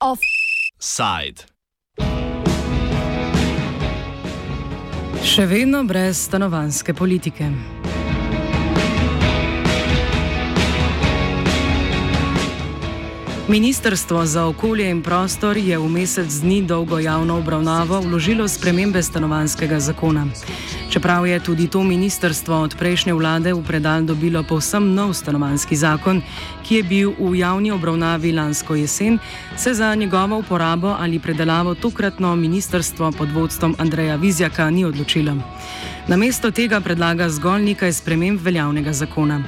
Offside. Še vedno brez stanovanske politike. Ministrstvo za okolje in prostor je v mesec dni dolgo javno obravnavo vložilo spremembe stanovanskega zakona. Čeprav je tudi to ministrstvo od prejšnje vlade v predal dobilo povsem nov stanovanski zakon, ki je bil v javni obravnavi lansko jesen, se za njegovo uporabo ali predelavo tokratno ministrstvo pod vodstvom Andreja Vizjaka ni odločilo. Namesto tega predlaga zgolj nekaj sprememb veljavnega zakona.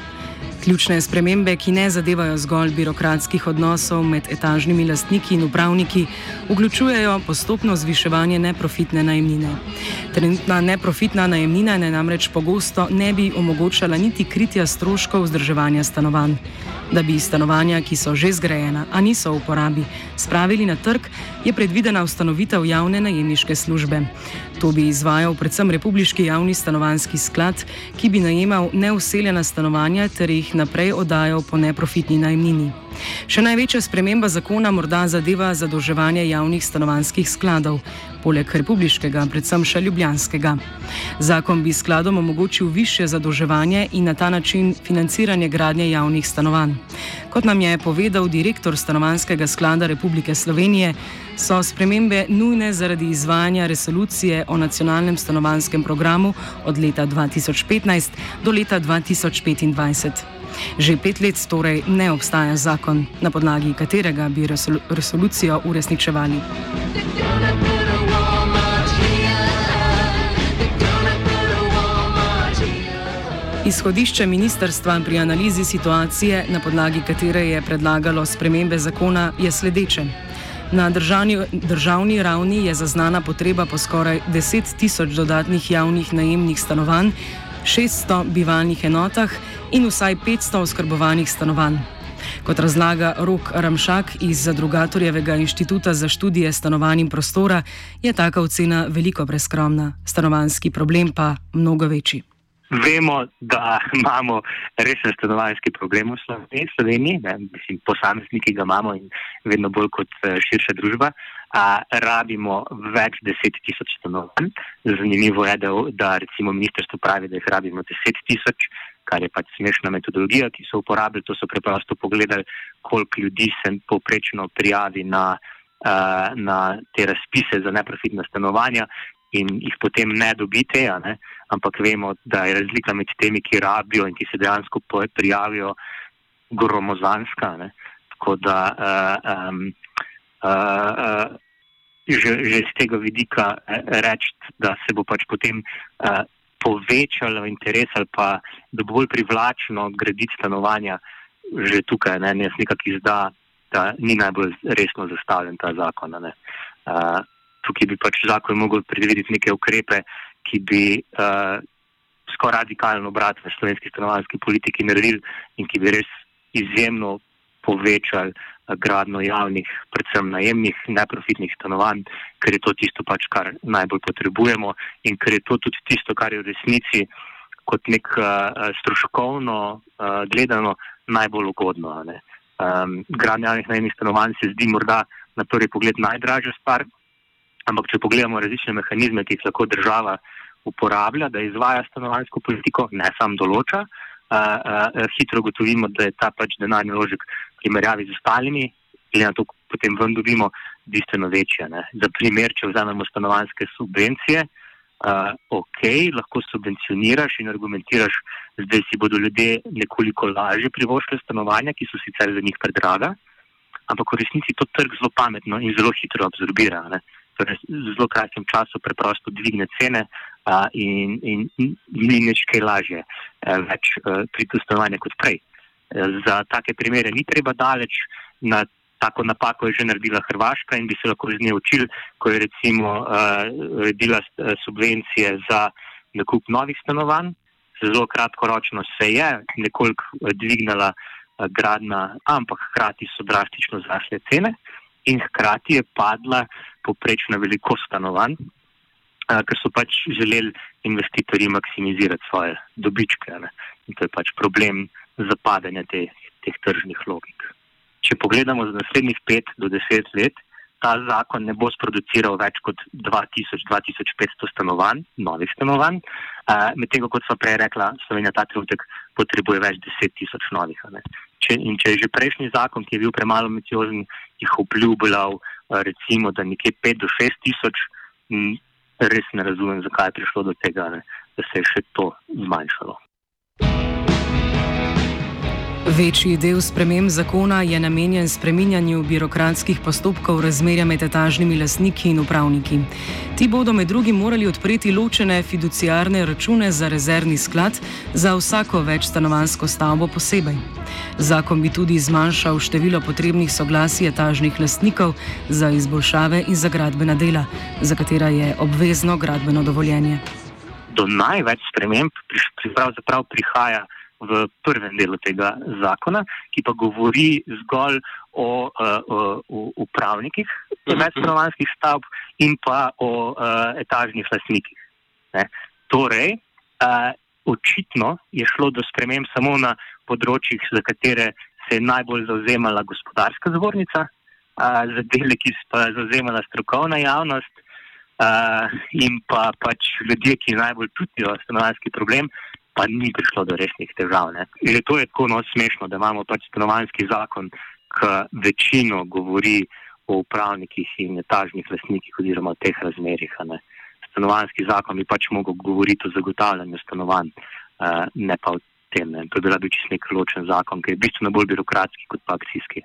Ključne spremembe, ki ne zadevajo zgolj birokratskih odnosov med etažnimi lastniki in upravniki, vključujejo postopno zviševanje neprofitne najemnine. Trenutna neprofitna najemnina ne namreč pogosto ne bi omogočala niti kritja stroškov vzdrževanja stanovanj. Da bi stanovanja, ki so že zgrajena, a niso v uporabi, spravili na trg, je predvidena ustanovitev javne najemniške službe. To bi izvajal predvsem Republiški javni stanovanski sklad, ki bi najemal neuseljena stanovanja ter jih naprej oddajal po neprofitni najemnini. Še največja sprememba zakona morda zadeva zadolževanje javnih stanovanskih skladov, poleg republiškega, predvsem še ljubljanskega. Zakon bi skladom omogočil više zadolževanje in na ta način financiranje gradnje javnih stanovanj. Kot nam je povedal direktor Stanovanskega sklada Republike Slovenije, so spremembe nujne zaradi izvajanja resolucije o nacionalnem stanovanskem programu od leta 2015 do leta 2025. Že pet let torej ne obstaja zakon, na podlagi katerega bi resolucijo uresničevali. Izhodišče ministrstva pri analizi situacije, na podlagi katere je predlagalo spremembe zakona, je sledeče. Na državni, državni ravni je zaznana potreba po skoraj 10 tisoč dodatnih javnih najemnih stanovanj, 600 bivalnih enotah in vsaj 500 oskrbovanih stanovanj. Kot razlaga Rok Ramšak iz Zadrugatorjevega inštituta za študije stanovanj in prostora, je taka ocena veliko preskromna, stanovanski problem pa mnogo večji. Vemo, da imamo resen stanovanjski problem v Sloveniji, ne, mislim, posamezniki ga imamo in vedno bolj kot eh, širša družba. A, rabimo več deset tisoč stanovanj. Zanimivo je, da, da recimo ministrstvo pravi, da jih rabimo deset tisoč, kar je pač smešna metodologija, ki so uporabili. To so preprosto pogledali, koliko ljudi se poprečno prijavi na, uh, na te razpise za neprofitna stanovanja in jih potem ne dobite. Ne? Ampak vemo, da je razlika med temi, ki rabijo in ki se dejansko prijavijo, gromozanska. Ne? Tako da uh, um, uh, uh, že, že z tega vidika reči, da se bo pač potem uh, povečalo interes ali pa da bo bolj privlačno graditi stanovanja že tukaj. Ne? Jaz nekako izda, da ni najbolj resno zastavljen ta zakon. Uh, tukaj bi pač zakon mogel predvideti neke ukrepe, ki bi uh, skoraj radikalno obrat v slovenski stanovanjski politiki naredili in ki bi res izjemno povečali uh, gradno javnih, predvsem najemnih, neprofitnih stanovanj, ker je to tisto, pač, kar najbolj potrebujemo in ker je to tudi tisto, kar je v resnici kot nek uh, stroškovno uh, gledano najbolj ugodno. Um, gradnja javnih najemnih stanovanj se zdi morda na prvi pogled najdražja stvar, Ampak, če pogledamo različne mehanizme, ki jih lahko država uporablja, da izvaja stanovanjsko politiko, ne samo določa, uh, uh, hitro ugotovimo, da je ta pač denarni ložek v primerjavi z ostalimi, glede na to, potem ven dobimo bistveno večje. Ne. Za primer, če vzamemo stanovanjske subvencije, uh, ok, lahko subvencioniraš in argumentiraš, da si bodo ljudje nekoliko lažje privoščili stanovanja, ki so sicer za njih predraga, ampak v resnici to trg zelo pametno in zelo hitro absorbira. Ne v zelo kratkem času preprosto dvigne cene a, in, in, in ni nič kaj lažje e, več e, priti stanovanje kot prej. E, za take primere ni treba daleč, na tako napako je že naredila Hrvaška in bi se lahko iz nje učili, ko je recimo redila subvencije za nakup novih stanovanj. Zelo kratkoročno se je nekoliko dvignila gradna, ampak hkrati so drastično zrasle cene in hkrati je padla poprečna velikost stanovanj. ker so pač želeli investitorji maksimizirati svoje dobičke. Ne? In to je pač problem zapadanja te, teh tržnih logik. Če pogledamo za naslednjih pet do deset let, ta zakon ne bo sproduciral več kot 2000-2500 stanovanj, novih stanovanj, medtem ko, kot so prej rekla, Slovenija ta trenutek potrebuje več deset tisoč novih. Če, in če je že prejšnji zakon, ki je bil premalo ambiciozen, jih obljubljal, recimo, da nekje pet do šest tisoč, res ne razumem, zakaj je prišlo do tega, ne, da se je še to zmanjšalo. Večji del sprememb zakona je namenjen spreminjanju birokratskih postopkov razmerja med etažnimi lastniki in upravniki. Ti bodo med drugim morali odpreti ločene fiduciarne račune za rezervni sklad za vsako večstanovansko stavbo posebej. Zakon bi tudi zmanjšal število potrebnih soglasij etažnih lastnikov za izboljšave in za gradbena dela, za katera je obvezno gradbeno dovoljenje. Do največ sprememb pravzaprav prihaja v prvem delu tega zakona, ki pa govori zgolj o, uh, o upravnikih mhm. večstanovanskih stavb in pa o uh, etažnih lasnikih. Ne. Torej, uh, očitno je šlo do sprememb samo na področjih, za katere se je najbolj zauzemala gospodarska zbornica, uh, za dele, ki se pa zauzemala strokovna javnost. Uh, in pa pač ljudje, ki najbolj čutijo stanovanjski problem, pa ni prišlo do resnih težav. To je tako no smešno, da imamo pač stanovanjski zakon, ki večino govori o upravnikih in etažnih lasnikih oziroma teh razmerih. Stanovanjski zakon bi pač mogel govoriti o zagotavljanju stanovanj, ne pa o tem. Ne. To je bil čisto nek ločen zakon, ki je bistveno bolj birokratski kot pa akcijski.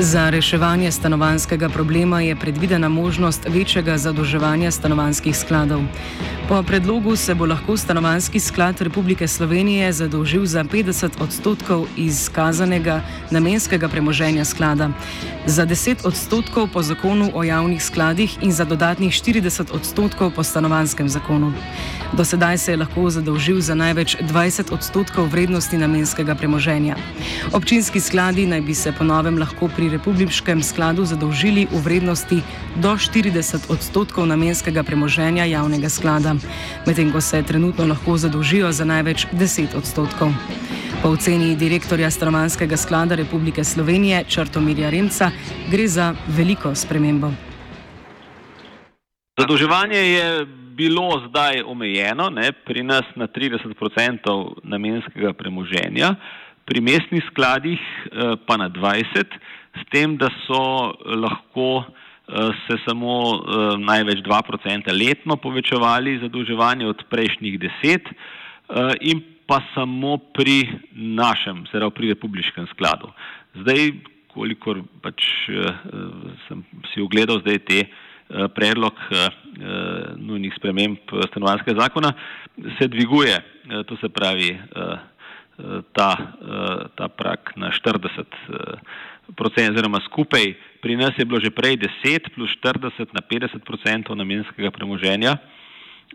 Za reševanje stanovanskega problema je predvidena možnost večjega zadolževanja stanovanskih skladov. Po predlogu se bo lahko stanovanski sklad Republike Slovenije zadolžil za 50 odstotkov izkazanega namenskega premoženja sklada, za 10 odstotkov po zakonu o javnih skladih in za dodatnih 40 odstotkov po stanovanskem zakonu. Do sedaj se je lahko zadolžil za največ 20 odstotkov vrednosti namenskega premoženja. Občinski skladi naj bi se po novem lahko pri Republiškem skladu zadolžili v vrednosti do 40 odstotkov namenskega premoženja javnega sklada, medtem ko se trenutno lahko zadolžijo za največ 10 odstotkov. Po oceni direktorja Stanovanskega sklada Republike Slovenije Črtomirja Remca gre za veliko spremembo. Zadolževanje je bilo zdaj omejeno, ne, pri nas na 30 odstotkov namenskega premoženja, pri mestnih skladih eh, pa na 20 odstotkov s tem, da so lahko eh, se samo eh, največ 2% letno povečevali zadolževanje od prejšnjih 10 eh, in pa samo pri našem, se pravi pri republiškem skladu. Zdaj, kolikor pač sem si ogledal zdaj te predlog nujnih sprememb stanovanskega zakona, se dviguje, to se pravi ta, ta prak na 40 procent, oziroma skupaj pri nas je bilo že prej 10 plus 40 na 50 procentov namenskega premoženja.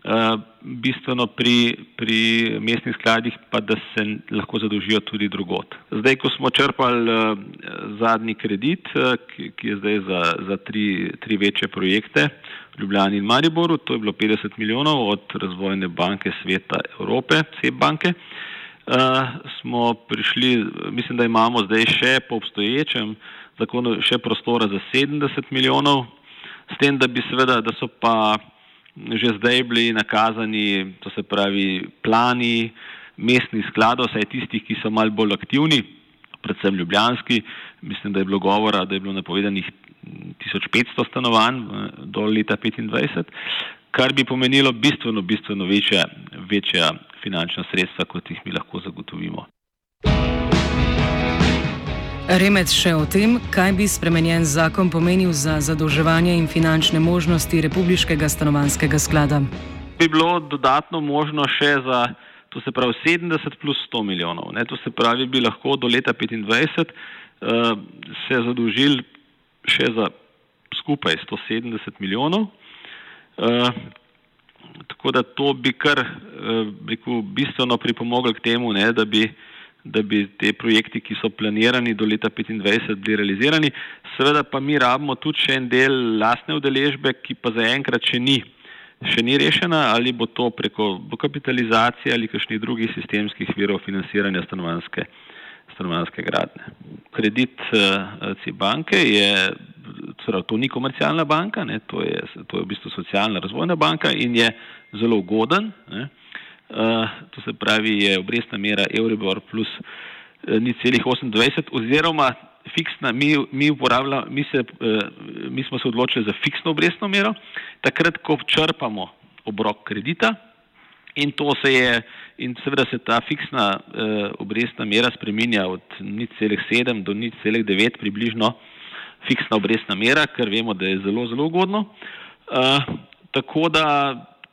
Uh, bistveno pri, pri mestnih skladih pa, da se lahko zadolžijo tudi drugot. Zdaj, ko smo črpali uh, zadnji kredit, uh, ki, je zdaj za, za tri, tri večje projekte v Ljubljani in Mariboru, to je bilo 50 milijonov od Razvojne banke Sveta Evrope, CEP banke, smo prišli, mislim, da imamo zdaj še po obstoječem zakonu še prostora za 70 milijonov, s tem, da bi seveda, da so pa že zdaj bili nakazani, to se pravi, plani mestnih skladov, saj tistih, ki so mal bolj aktivni, predvsem ljubljanski, mislim, da je bilo govora, da je bilo napovedanih 1500 stanovanj do leta 2025 kar bi pomenilo bistveno, bistveno večja, večja finančna sredstva, kot jih mi lahko zagotovimo. Remec še o tem, kaj bi spremenjen zakon pomenil za zadolževanje in finančne možnosti Republiškega stanovanskega sklada. Bi bilo dodatno možno še za, to se pravi, 70 plus 100 milijonov. Ne? To se pravi, bi lahko do leta 2025 uh, eh, se zadolžili še za skupaj 170 milijonov. Uh, tako da to bi kar uh, rekel, bistveno pripomoglo k temu, ne, da, bi, da bi te projekti, ki so planirani do leta 2025, bili realizirani. Seveda pa mi rabimo tudi še en del lastne udeležbe, ki pa zaenkrat še ni. Še ni rešena, ali bo to preko dokapitalizacije ali kakšnih drugih sistemskih virov financiranja stanovanske, stanovanske gradne. Kredit uh, banke je, torej to ni komercialna banka, ne, to, je, to je v bistvu socialna razvojna banka in je zelo ugoden. Ne. To se pravi, je obrestna mera Euribor plus uh, ni celih 28 oziroma fiksna, mi, mi, mi, se, uh, mi smo se odločili za fiksno obrestno mero, takrat, ko črpamo obrok kredita in to se je, in seveda se ta fiksna obrestna mera spreminja od nič celih 7 do nič celih 9 približno fiksna obrestna mera, ker vemo, da je zelo, zelo ugodno. Uh, tako da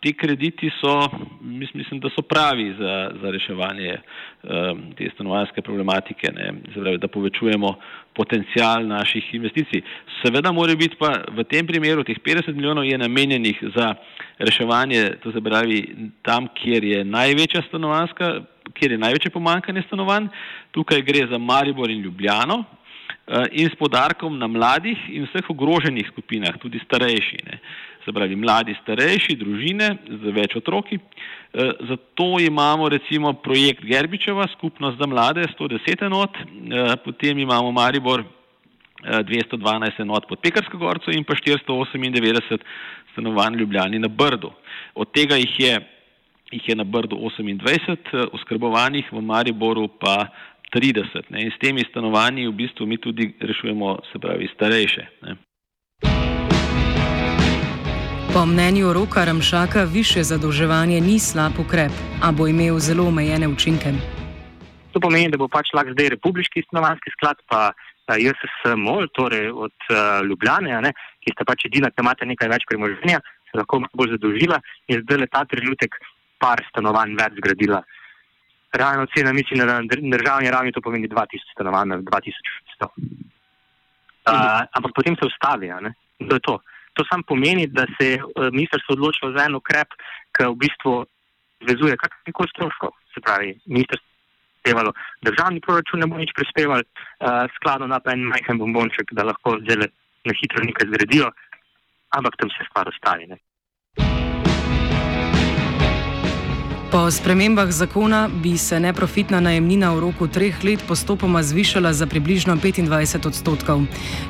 ti krediti so, mislim, da so pravi za, za reševanje um, te stanovanske problematike, Zdaj, da povečujemo potencial naših investicij. Seveda mora biti pa v tem primeru teh 50 milijonov je namenjenih za reševanje, to se pravi tam, kjer je največja stanovanska, kjer je največje pomankanje stanovanj. Tukaj gre za Maribor in Ljubljano. Uh, in s podarkom na mladih in vseh ogroženih skupinah, tudi starejši. Ne se pravi mladi, starejši, družine z več otroki. E, zato imamo recimo projekt Gerbičeva, skupnost za mlade, 110 enot, e, potem imamo Maribor 212 e, enot pod Pekarsko gorco in pa 498 stanovanj Ljubljani na Brdu. Od tega jih je, jih je na Brdu 28, oskrbovanih v Mariboru pa 30. Ne. In s temi stanovanji v bistvu mi tudi rešujemo, se pravi, starejše. Ne. Po mnenju Roka Ramšaka, više zadolževanje ni slab ukrep, a bo imel zelo omejene učinke. To pomeni, da bo pač lahko zdaj republiški stanovanski sklad, pa JSSMOL, torej od uh, Ljubljane, ne, ki sta pač edina, ki imate nekaj več premoženja, se lahko bolj zadolžila in zdaj le ta trenutek par stanovanj več zgradila. Realno cena, mislim, na državni ravni to pomeni 2000 stanovanj, 2100. Uh, ampak potem se ustavi, to je to. To samo pomeni, da se je eh, ministrstvo odločilo za en ukrep, ki v bistvu zvezuje kakršnikoli stroškov. Se pravi, ministrstvo je prispevalo, državni proračun ne bo nič prispeval, uh, skladno na en majhen bombonček, da lahko zdaj na hitro nekaj zgradijo, ampak tam se stvar ostavi. Po spremembah zakona bi se neprofitna najemnina v roku treh let postopoma zvišala za približno 25 odstotkov.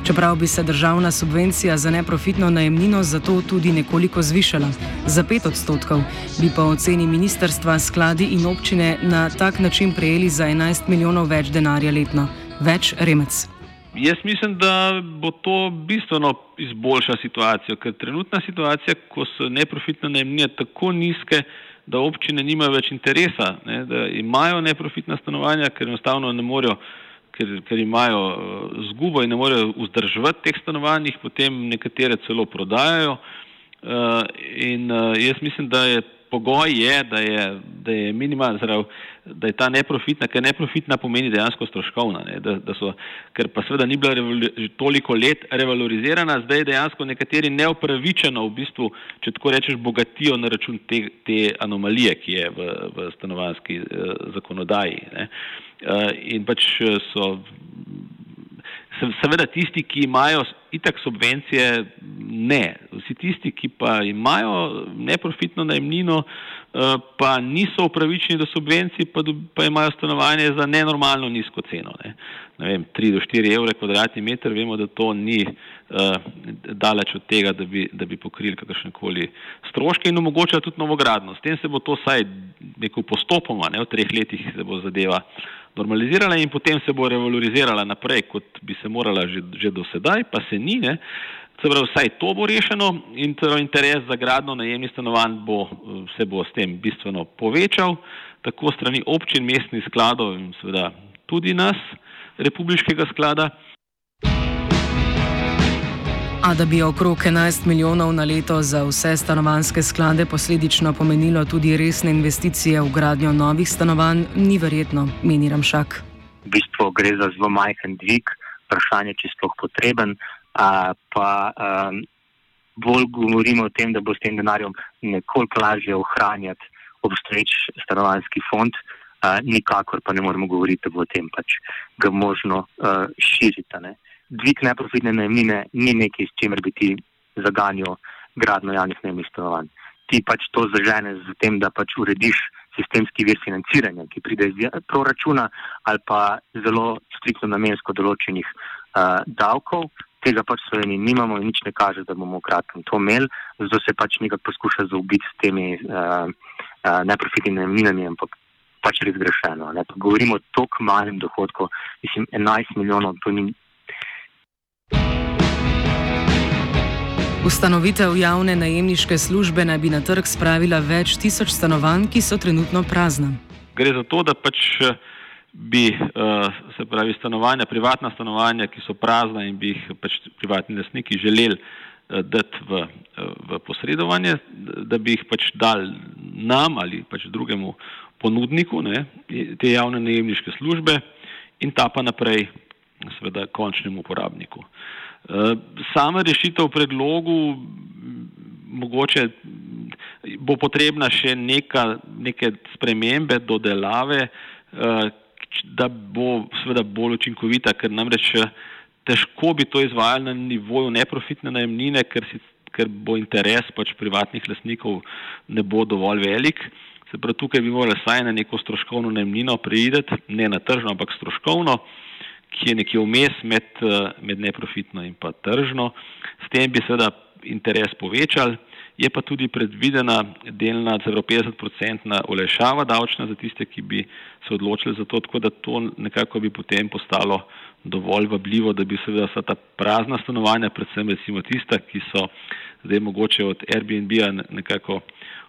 Čeprav bi se državna subvencija za neprofitno najemnino zato tudi nekoliko zvišala za 5 odstotkov, bi po oceni ministerstva skladi in občine na tak način prejeli za 11 milijonov več denarja letno. Več remec. Jaz mislim, da bo to bistveno izboljša situacijo, ker trenutna situacija, ko so neprofitne najemnine tako nizke, da občine nimajo več interesa, ne, da imajo neprofitna stanovanja, ker enostavno ne morejo, ker, ker imajo uh, zgubo in ne morejo vzdrževati teh stanovanj, potem nekatere celo prodajajo. Uh, in uh, jaz mislim, da je pogoj je, da je, da je minimalna, zdrav, da je ta neprofitna, ker neprofitna pomeni dejansko stroškovna, ne, da, da so, ker pa seveda ni bila že toliko let revalorizirana, zdaj dejansko nekateri neopravičeno v bistvu, če tako rečeš, bogatijo na račun te, te anomalije, ki je v, v stanovanski eh, zakonodaji. Ne. Uh, in pač eh, so Seveda tisti, ki imajo itak subvencije, ne. Vsi tisti, ki pa imajo neprofitno najemnino, eh, pa niso upravičeni do subvencij, pa, pa imajo stanovanje za nenormalno nizko ceno. Ne. Ne vem, 3 do 4 evre kvadratni meter, vemo, da to ni daleč od tega, da bi, da bi pokrili kakršne koli stroške in omogočali tudi novogradno. S tem se bo to vsaj neko postopoma, ne, v treh letih se bo zadeva normalizirala in potem se bo revalorizirala naprej, kot bi se morala že, že do sedaj, pa se ni. Ne. Se pravi, vsaj to bo rešeno in torej interes za gradno najemnih stanovanj bo, se bo s tem bistveno povečal, tako strani občin, mestnih skladov in seveda tudi nas, republiškega sklada. A da bi okrog 11 milijonov na leto za vse stanovanske sklade posledično pomenilo tudi resne investicije v gradnjo novih stanovanj, ni verjetno, meni Ramšak. V bistvu gre za zelo majhen dvig, vprašanje, če sploh potreben. A, pa um, bolj govorimo o tem, da bo s tem denarjem nekoliko lažje ohranjati obstoječ stanovanski fond. uh, nikakor pa ne moremo govoriti, da bo o tem pač ga možno uh, širiti. Ne. Dvig neprofitne najemnine ni nekaj, s čimer bi ti zaganjal gradno javnih najemnih stanovanj. Ti pač to zažene z tem, da pač urediš sistemski vir financiranja, ki pride iz proračuna ali pa zelo striktno namensko določenih uh, davkov. Tega pač v Sloveniji nimamo in nič ne kaže, da bomo v kratkem to imeli, zato se pač nekaj poskuša zaubiti s temi uh, uh, neprofitnimi najemninami, ampak pač res grešeno. Govorimo o tako malem dohodku, mislim, 11 milijonov, to ni. Ustanovitev javne najemniške službe naj bi na trg spravila več tisoč stanovanj, ki so trenutno prazna. Gre za to, da pač eh, bi eh, se pravi stanovanja, privatna stanovanja, ki so prazna in bi jih pač privatni lasniki želeli eh, dati v, v posredovanje, da bi jih pač dal nam ali pač drugemu ponudniku ne, te javne najemniške službe in ta pa naprej seveda končnemu uporabniku. Sama rešitev v predlogu, mogoče bo potrebna še neka, neke spremembe, dodelave, eh, da bo seveda bolj učinkovita, ker namreč eh, težko bi to izvajali na nivoju neprofitne najemnine, ker, si, ker bo interes pač privatnih lasnikov ne bo dovolj velik. Se pravi, tukaj bi morali saj na neko stroškovno najemnino preideti, ne na tržno, ampak stroškovno ki je nekje vmes med, eh, med neprofitno in pa tržno. S tem bi seveda interes povečali. Je pa tudi predvidena delna celo 50-odstotna olajšava davčna za tiste, ki bi se odločili za to, tako da to nekako bi potem postalo dovolj vabljivo, da bi seveda vsa ta prazna stanovanja, predvsem recimo tista, ki so zdaj mogoče od Airbnb-a nekako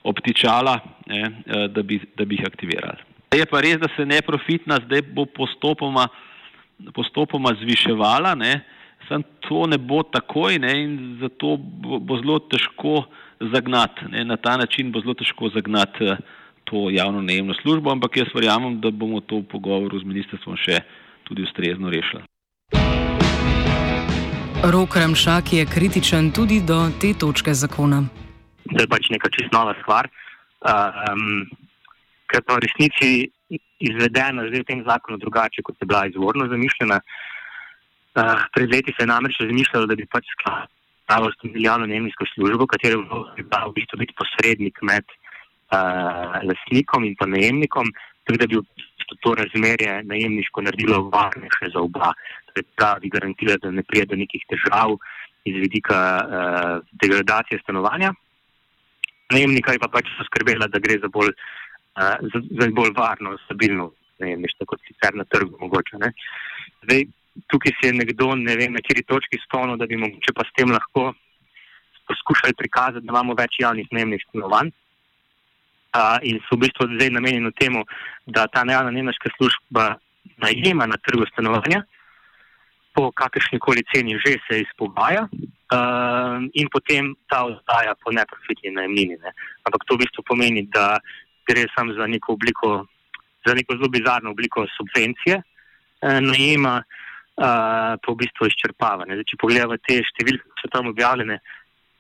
obtičala, ne, eh, da, bi, da bi jih aktivirali. Je pa res, da se neprofitna zdaj bo postopoma postopoma zviševala, sem to ne bo takoj ne, in zato bo, bo zelo težko zagnati. Ne, na ta način bo zelo težko zagnati eh, to javno najemno službo, ampak jaz verjamem, da bomo to v pogovoru z ministrstvom še tudi ustrezno rešili. Rok Ramšak je kritičen tudi do te točke zakona. To je pač neka čist nova stvar, uh, um, ker pa v resnici izvedena zdaj v tem zakonu drugače, kot je bila izvorno zamišljena. Uh, pred leti se je namreč razmišljalo, da bi pač skladalo s tem javno nemijsko službo, katero bi bila v bistvu biti posrednik med uh, lasnikom in pa najemnikom, tako da bi to razmerje najemniško naredilo varnejše za oba. Torej, da bi garantirali, da ne prije do nekih težav iz vidika uh, degradacije stanovanja. Najemnika je pa pač poskrbela, da gre za bolj uh, za, za bolj varno, stabilno najemništvo, kot sicer na trgu. Mogoče, Zdaj, tukaj si je nekdo, ne vem, na kateri točki spomnil, da bi mogoče pa s tem lahko poskušali prikazati, da imamo več javnih najemnih stanovanj. Uh, in so v bistvu zdaj namenjeni temu, da ta javna nemška služba najema na trgu stanovanja, po kakršni koli ceni že se izpogaja, uh, in potem ta oddaja po neprofitni najemnini. Ne. Ampak to v bistvu pomeni, da gre samo za neko obliko, za neko zelo bizarno obliko subvencije eh, najema, eh, pa v bistvu izčrpavanje. Zdaj, če pogledamo te številke, ki so tam objavljene,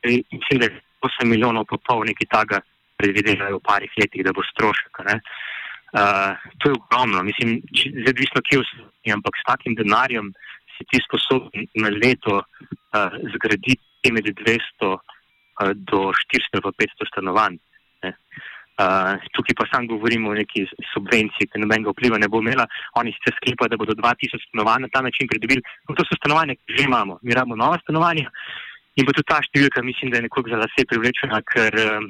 mislim, da je 8 milijonov pa pol nekaj taga predvidevajo v parih letih, da bo strošek. Uh, to je ogromno, mislim, zelo odvisno, kje vsi, ampak s takim denarjem si ti sposoben na leto uh, zgraditi med 200 uh, do 400 pa 500 stanovanj. Uh, Uh, tukaj pa sam govorimo o neki subvenciji, ki nobenega vpliva ne bo imela. Oni se sklepajo, da bodo 2000 stanovanj na ta način pridobili. No, to so stanovanja, ki že imamo. Mi rabimo nova stanovanja in pa tudi ta številka, mislim, da je nekoliko za lase privlečena, ker um,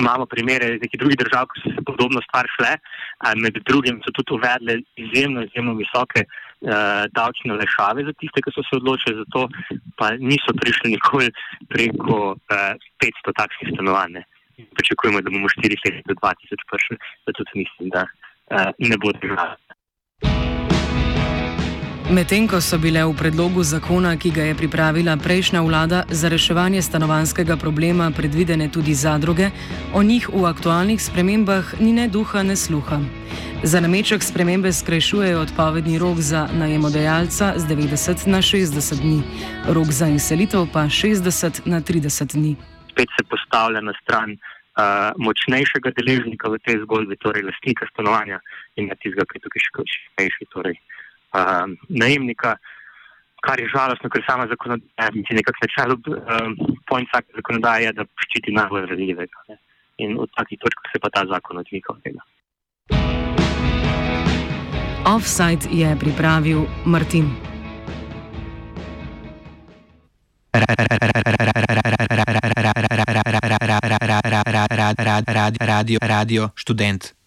imamo primere iz nekih drugih držav, ki so se podobno stvar šle. Uh, med drugim so tudi uvedle izjemno, izjemno visoke uh, davčne lešave za tiste, ki so se odločili za to, pa niso prišli nikoli preko uh, 500 takšnih stanovanj. Pričakujemo, da bomo 4 leta do 2000 prišli, zato mislim, da uh, ne bo težava. Medtem ko so bile v predlogu zakona, ki ga je pripravila prejšnja vlada za reševanje stanovanskega problema, predvidene tudi zadruge, o njih v aktualnih spremembah ni ne duha, ne sluha. Za nameček spremembe skrajšujejo odpovedni rok za najemodajalca z 90 na 60 dni, rok za izselitev pa 60 na 30 dni spet se postavlja na stran uh, močnejšega deležnika v tej zgodbi, torej lastnika stanovanja in na tistega, ki je tukaj še šipkejši, torej uh, najemnika. Kar je žalostno, ker sama zakonodaja, je nekako načelo, um, point vsake zakonodaje je, da ščiti najbolj ranljivega. In od takih točk se pa ta zakon odmika od tega. Offside je pripravil Martin. Radio, radio študent.